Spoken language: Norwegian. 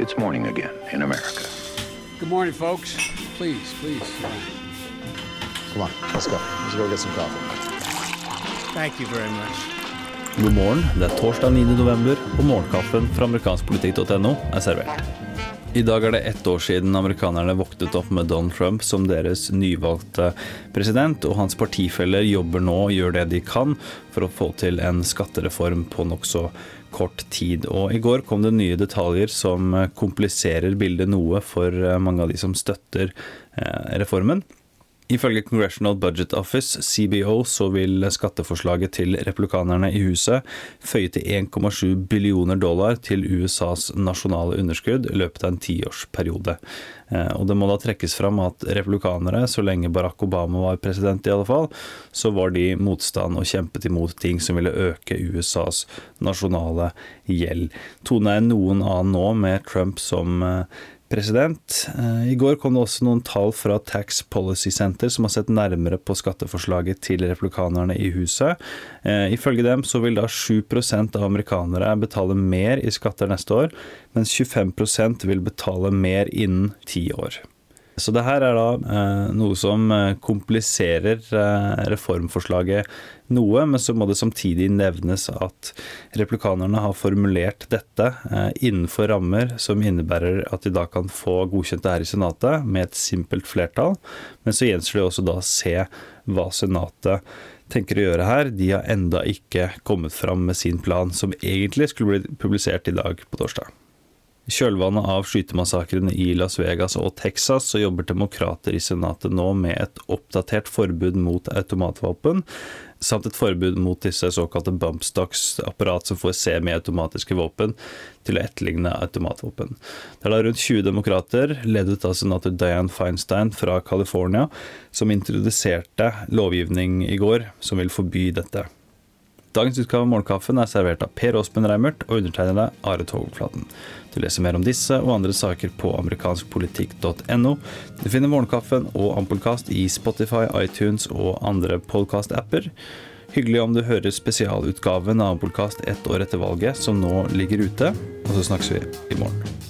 It's morning again in America. Good morning, folks. Please, please. Come on, let's go. Let's go get some coffee. Thank you very much. God morgen, det er torsdag 9. november, og morgenkaffen fra amerikanskpolitikk.no er servert. I dag er det ett år siden amerikanerne våknet opp med Donald Trump som deres nyvalgte president, og hans partifeller jobber nå og gjør det de kan for å få til en skattereform på nokså kort tid. Og i går kom det nye detaljer som kompliserer bildet noe for mange av de som støtter eh, reformen. Ifølge Congressional Budget Office, CBO, så vil skatteforslaget til republikanerne i huset føye til 1,7 billioner dollar til USAs nasjonale underskudd i løpet av en tiårsperiode. Eh, og det må da trekkes fram at republikanere, så lenge Barack Obama var president i alle fall, så var de motstand og kjempet imot ting som ville øke USAs nasjonale gjeld. Tonen er noen annen nå med Trump som eh, president. Eh, I går kom det også noen tall fra Tax Policy Center som har sett nærmere på skatteforslaget til republikanerne i huset. Eh, ifølge dem så vil da 7% av amerikanere betale mer i skatter neste år, mens 25% vil betale mer innen ti år. Så det her er da eh, noe som eh, kompliserer eh, reformforslaget noe, men så må det samtidig nevnes at replikanerne har formulert dette innenfor rammer som innebærer at de da kan få godkjent det her i Senatet med et simpelt flertall. Men så gjenstår det også da å se hva Senatet tenker å gjøre her. De har enda ikke kommet fram med sin plan, som egentlig skulle bli publisert i dag på torsdag. Kjølvannet av skytemassakrene i Las Vegas og Texas så jobber demokrater i Senatet nå med et oppdatert forbud mot automatvåpen, samt et forbud mot disse såkalte bumpstocks, apparat som får semiautomatiske våpen, til å etterligne automatvåpen. Det er da rundt 20 demokrater, ledet av senator Dianne Feinstein fra California, som introduserte lovgivning i går som vil forby dette. Dagens utgave av Morgenkaffen er servert av Per Åsmund Reimert og undertegnede Are Togflaten. Du leser mer om disse og andre saker på amerikanskpolitikk.no. Du finner Morgenkaffen og Ampullkast i Spotify, iTunes og andre podkast-apper. Hyggelig om du hører spesialutgaven av Ampullkast ett år etter valget, som nå ligger ute. Og så snakkes vi i morgen.